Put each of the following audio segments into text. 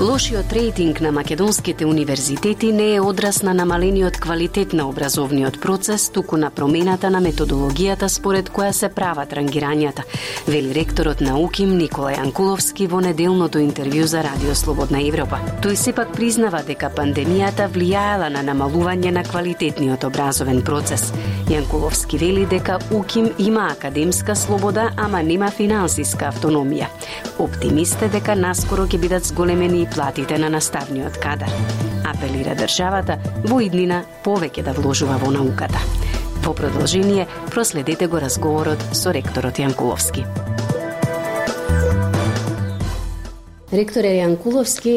Лошиот рейтинг на македонските универзитети не е одраз на намалениот квалитет на образовниот процес, туку на промената на методологијата според која се прават рангирањата, вели ректорот на УКИМ Никола Јанкуловски во неделното интервју за Радио Слободна Европа. Тој сепак признава дека пандемијата влијаела на намалување на квалитетниот образовен процес. Јанкуловски вели дека УКИМ има академска слобода, ама нема финансиска автономија. Оптимист е дека наскоро ќе бидат зголемени платите на наставниот кадар. Апелира државата во иднина повеќе да вложува во науката. Во продолжение, проследете го разговорот со ректорот Јанкуловски. Ректоре Јанкуловски,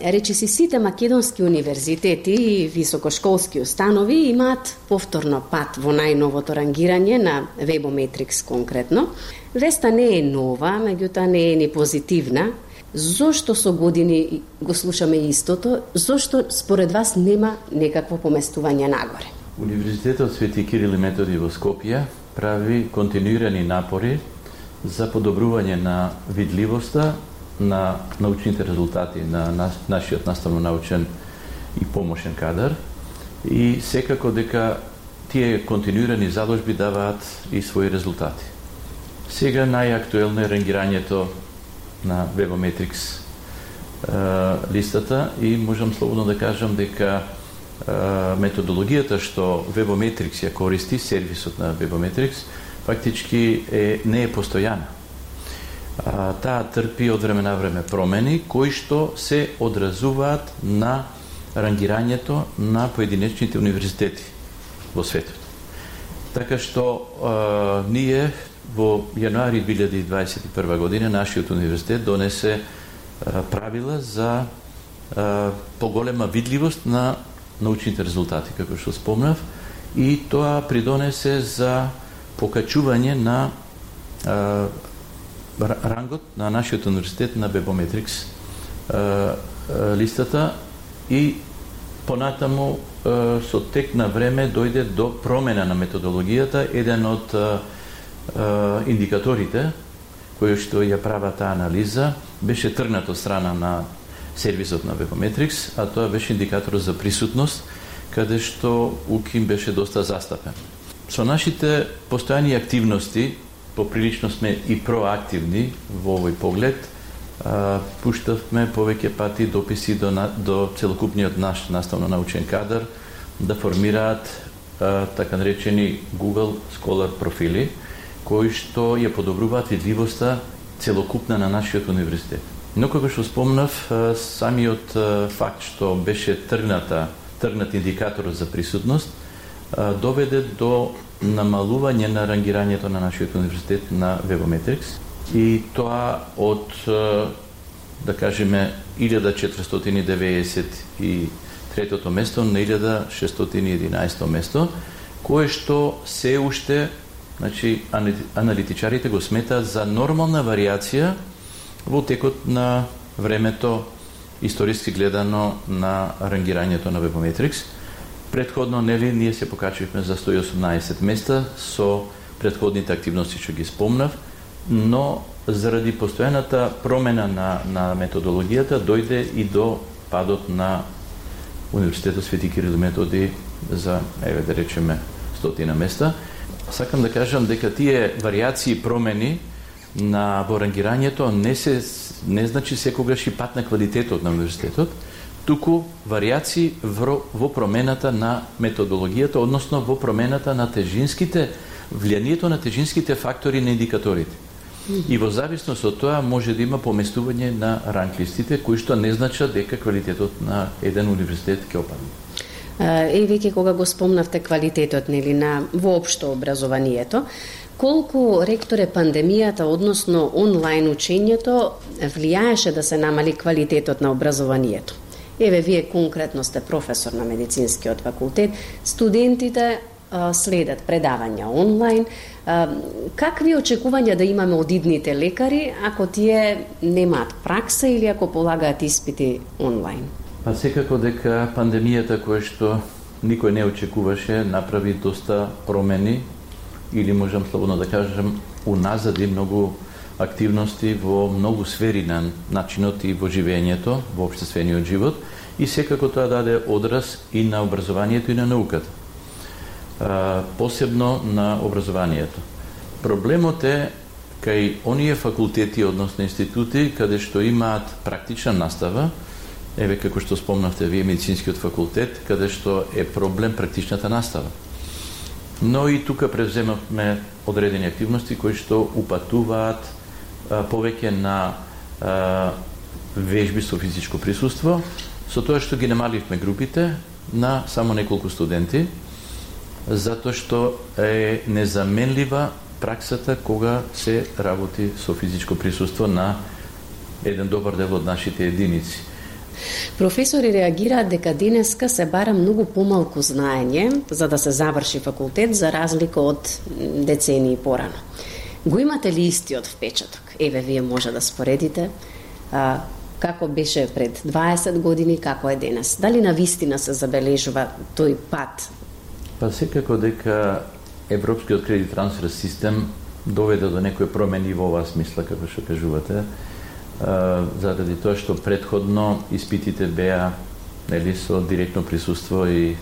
речи си сите македонски универзитети и високошколски установи имаат повторно пат во најновото рангирање на Webometrics конкретно. Веста не е нова, меѓутоа не е ни позитивна, Зошто со години го слушаме истото? Зошто според вас нема некакво поместување нагоре? Универзитетот Свети Кирил и Методи во Скопје прави континуирани напори за подобрување на видливоста на научните резултати на нашиот наставно-научен и помошен кадар и секако дека тие континуирани заложби даваат и своји резултати. Сега најактуелно е рангирањето на Webometrics листата и можам слободно да кажам дека методологијата што Webometrics ја користи, сервисот на Webometrics, фактички е, не е постојана. А, таа трпи од време на време промени кои што се одразуваат на рангирањето на поединечните универзитети во светот. Така што а, ние во јануари 2021 година нашиот универзитет донесе правила за поголема видливост на научните резултати, како што спомнав, и тоа придонесе за покачување на рангот на нашиот универзитет на Bebometrics листата и понатаму со тек на време дојде до промена на методологијата, еден од индикаторите кои што ја прават таа анализа беше тргнато страна на сервисот на Webometrics, а тоа беше индикатор за присутност, каде што УКИМ беше доста застапен. Со нашите постојани активности, поприлично сме и проактивни во овој поглед, пуштавме повеќе пати дописи до, до целокупниот наш наставно-научен кадар да формираат така наречени Google Scholar профили, кои што ја подобруваат видливоста целокупна на нашиот универзитет. Но како што спомнав, самиот факт што беше тргната, тргнат индикаторот за присутност, доведе до намалување на рангирањето на нашиот универзитет на Webometrics и тоа од да кажеме 1493 место на 1611 место, кое што се уште Значи, аналитичарите го сметаат за нормална вариација во текот на времето историски гледано на рангирањето на Webometrics. Предходно, нели, ние се покачивме за 118 места со предходните активности што ги спомнав, но заради постојаната промена на, на методологијата дојде и до падот на универзитетот Свети Кирил Методи за, еве да речеме, стотина места – Сакам да кажам дека тие вариации промени на во рангирањето не се не значи секогаш и пат на квалитетот на универзитетот, туку вариации во, во промената на методологијата, односно во промената на тежинските влијанието на тежинските фактори на индикаторите. И во зависност од тоа може да има поместување на ранглистите, кои што не значат дека квалитетот на еден универзитет ќе опадне. Е, веќе кога го спомнавте квалитетот нели на воопшто образованието, колку ректоре пандемијата, односно онлайн учењето, влијаеше да се намали квалитетот на образованието? Еве, вие конкретно сте професор на медицинскиот факултет, студентите следат предавања онлайн. Какви очекувања да имаме од идните лекари ако тие немаат пракса или ако полагаат испити онлайн? Па секако дека пандемијата која што никој не очекуваше, направи доста промени или можам слободно да кажам уназади многу активности во многу сфери на начинот и во живењето, во обштествениот живот и секако тоа даде одраз и на образованието и на науката. А, посебно на образованието. Проблемот е кај оние факултети, односно институти, каде што имаат практична настава, еве како што спомнавте вие медицинскиот факултет, каде што е проблем практичната настава. Но и тука превземавме одредени активности кои што упатуваат а, повеќе на а, вежби со физичко присуство, со тоа што ги намаливме групите на само неколку студенти, затоа што е незаменлива праксата кога се работи со физичко присуство на еден добар дел од нашите единици. Професори реагираат дека денеска се бара многу помалку знаење за да се заврши факултет за разлика од децении порано. Го имате ли истиот впечаток? Еве, вие може да споредите а, како беше пред 20 години, како е денес. Дали на вистина се забележува тој пат? Па секако дека Европскиот кредит трансфер систем доведе до некои промени во оваа смисла, како што кажувате, заради тоа што предходно испитите беа нели со директно присуство и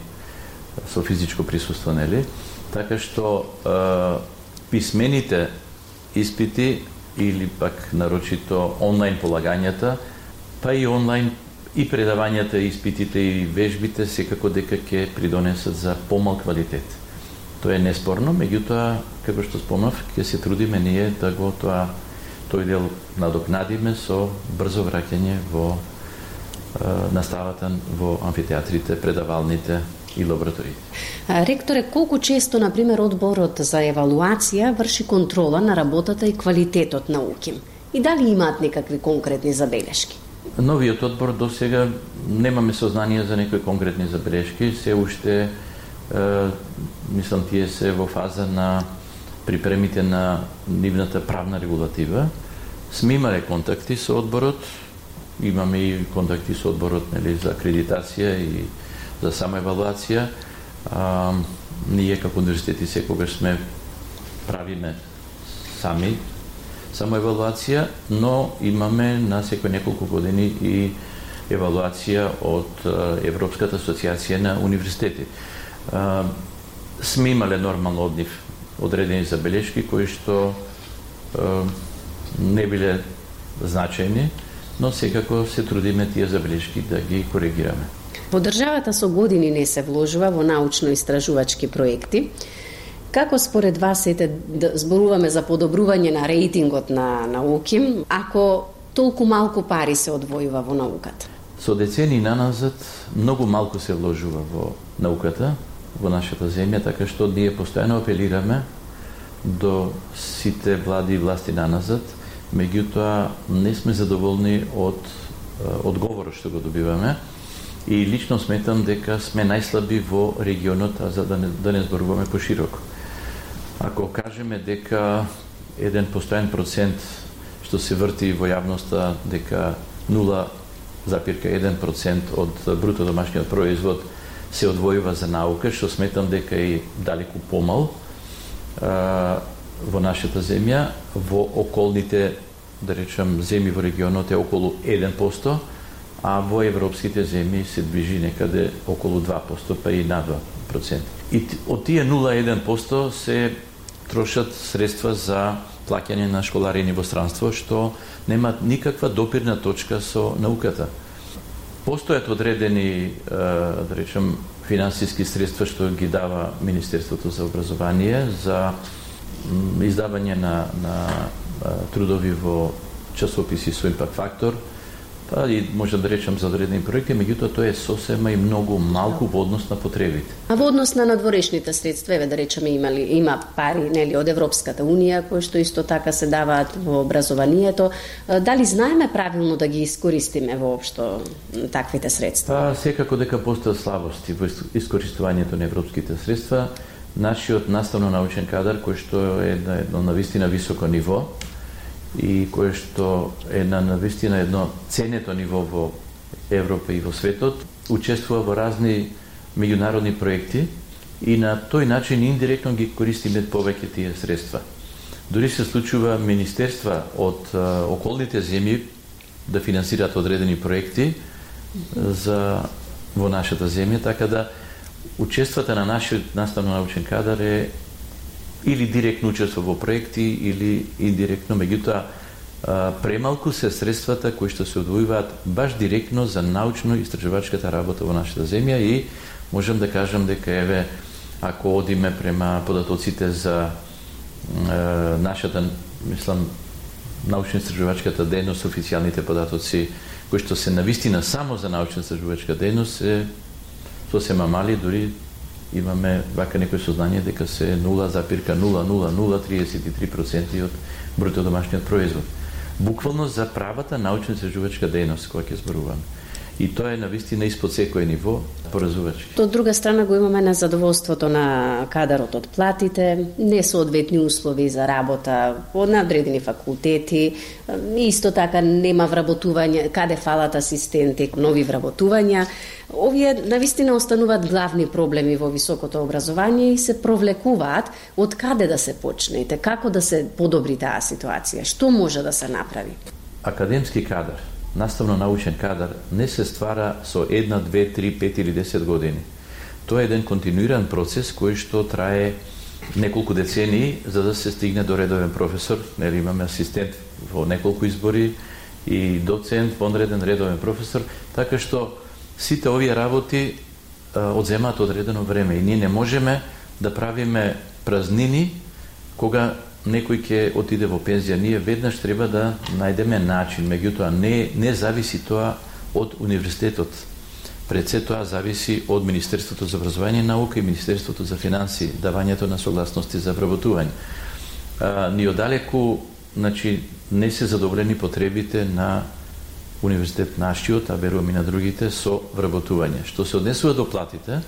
со физичко присуство, нели? Така што писмените испити или пак нарочито онлайн полагањата, па и онлайн и предавањата, испитите и вежбите секако дека ќе придонесат за помал квалитет. Тоа е неспорно, меѓутоа, како што спомнав, ќе се трудиме ние да го тоа тој дел надокнадиме со брзо враќање во е, наставата во амфитеатрите, предавалните и лабораториите. Ректоре, колку често, на пример, одборот за евалуација врши контрола на работата и квалитетот на УКИМ? И дали имаат некакви конкретни забелешки? Новиот одбор до сега немаме сознание за некои конкретни забелешки, се уште мислам тие се во фаза на припремите на нивната правна регулатива. Сме имале контакти со одборот, имаме и контакти со одборот нели, за акредитација и за сама евалуација. А, ние како универзитети секогаш сме правиме сами само евалуација, но имаме на секој неколку години и евалуација од Европската асоциација на универзитети сме имале нормално од нив одредени забелешки кои што не биле значајни, но секако се трудиме тие забелешки да ги коригираме. Во државата со години не се вложува во научно-истражувачки проекти. Како според вас ете да зборуваме за подобрување на рейтингот на науки, ако толку малку пари се одвојува во науката? Со децени наназад многу малку се вложува во науката, во нашата земја, така што ние постојано апелираме до сите влади и власти на назад, меѓутоа не сме задоволни од одговорот што го добиваме и лично сметам дека сме најслаби во регионот, а за да не, да не зборуваме пошироко. Ако кажеме дека еден постојан процент што се врти во јавноста дека 0,1% од бруто домашниот производ се одвојува за наука, што сметам дека е далеку помал а, во нашата земја, во околните, да речем, земји во регионот е околу 1%, а во европските земји се движи некаде околу 2%, па и на 2%. И од тие 0,1% се трошат средства за плаќање на школарини во странство, што немаат никаква допирна точка со науката. Постојат одредени, да речем, финансиски средства што ги дава Министерството за образование за издавање на, на трудови во часописи со импакт фактор, Па и може да речем за одредени проекти, меѓутоа тоа е сосема и многу малку во однос на потребите. А во однос на надворешните средства, еве да речеме имали има пари нели од Европската унија кои што исто така се даваат во образованието, дали знаеме правилно да ги искористиме воопшто таквите средства? Па секако дека постојат слабости во искористувањето на европските средства. Нашиот наставно научен кадар кој што е на едно на вистина високо ниво, и кое што е на навистина едно ценето ниво во Европа и во светот, учествува во разни меѓународни проекти и на тој начин индиректно ги користиме повеќе тие средства. Дори се случува министерства од околните земји да финансираат одредени проекти за во нашата земја, така да учествата на нашиот наставно научен кадар е или директно учество во проекти или индиректно, меѓутоа премалку се средствата кои што се одвојуваат баш директно за научно-истражувачката работа во нашата земја и можам да кажам дека еве ако одиме према податоците за е, нашата мислам научно-истражувачката дејност, официјалните податоци кои што се навистина само за научно-истражувачка дејност е сосема мали, дури имаме вака некој сознание дека се 0,00033% од бруто домашниот производ буквално за правата научно-истражувачка дејност која ќе зборуваме. И тоа е навистина испод секој ниво поразувачки. Од друга страна го имаме на задоволството на кадарот од платите, несоодветни услови за работа од надредени факултети, исто така нема вработување, каде фалат асистенти, нови вработувања. Овие навистина остануваат главни проблеми во високото образование и се провлекуваат од каде да се почнете, како да се подобри таа ситуација, што може да се направи. Академски кадар, наставно-научен кадар не се ствара со една, две, три, пет или десет години. Тоа е еден континуиран процес кој што трае неколку децении за да се стигне до редовен професор. Нели имаме асистент во неколку избори и доцент, понреден редовен професор, така што сите овие работи одземаат одредено време и ние не можеме да правиме празнини кога некој ќе отиде во пензија. Ние веднаш треба да најдеме начин, меѓутоа не не зависи тоа од универзитетот. Пред се тоа зависи од Министерството за образование и наука и Министерството за финанси, давањето на согласности за вработување. Ни одалеку, значи, не се задоволени потребите на универзитет нашиот, а верувам и на другите, со вработување. Што се однесува до платите,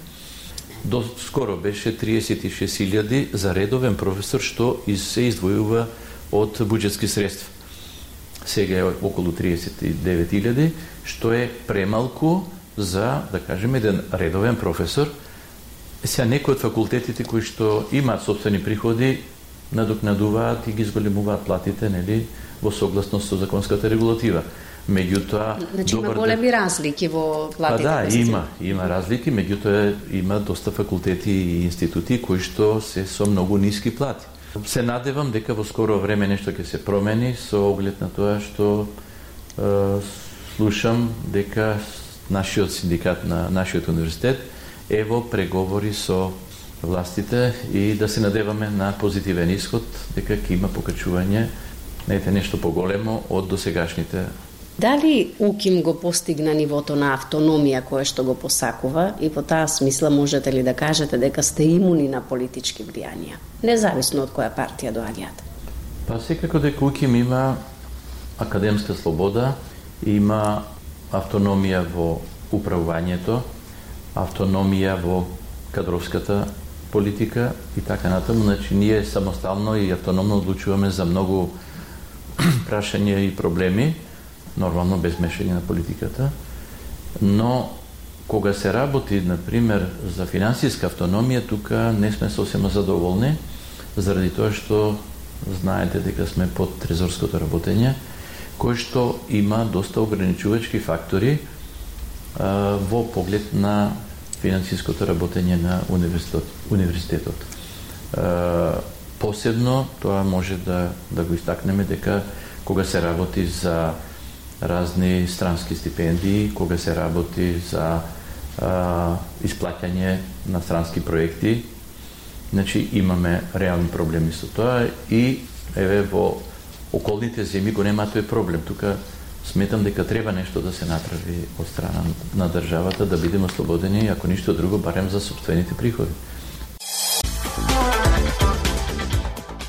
до скоро беше 36.000 за редовен професор што се издвојува од буџетски средства. Сега е околу 39.000, што е премалку за, да кажем, еден редовен професор. Сега некои од факултетите кои што имаат собствени приходи надокнадуваат и ги зголемуваат платите, нели, во согласност со законската регулатива. Меѓутоа, значи има големи разлики во платите. Па да, има, има разлики, меѓутоа има доста факултети и институти кои што се со многу ниски плати. Се надевам дека во скоро време нешто ќе се промени со оглед на тоа што е, слушам дека нашиот синдикат на нашиот универзитет е во преговори со властите и да се надеваме на позитивен исход дека ќе има покачување не нешто поголемо од досегашните Дали УКИМ го постигна нивото на автономија кое што го посакува? И по таа смисла можете ли да кажете дека сте имуни на политички влијанија, независно од која партија доаѓаат? Па секако дека УКИМ има академска слобода, има автономија во управувањето, автономија во кадровската политика и така натаму, значи ние самостално и автономно одлучуваме за многу прашања и проблеми, нормално без мешање на политиката, но кога се работи, например, за финансиска автономија, тука не сме сосема задоволни, заради тоа што знаете дека сме под трезорското работење, кој што има доста ограничувачки фактори а, во поглед на финансиското работење на универзитетот. универзитетот. А, посебно тоа може да, да го истакнеме дека кога се работи за разни странски стипендии, кога се работи за а, исплаќање на странски проекти. Значи имаме реални проблеми со тоа и еве во околните земји го нема тој проблем. Тука сметам дека треба нешто да се направи од страна на државата да бидеме ослободени, ако ништо друго, барем за собствените приходи.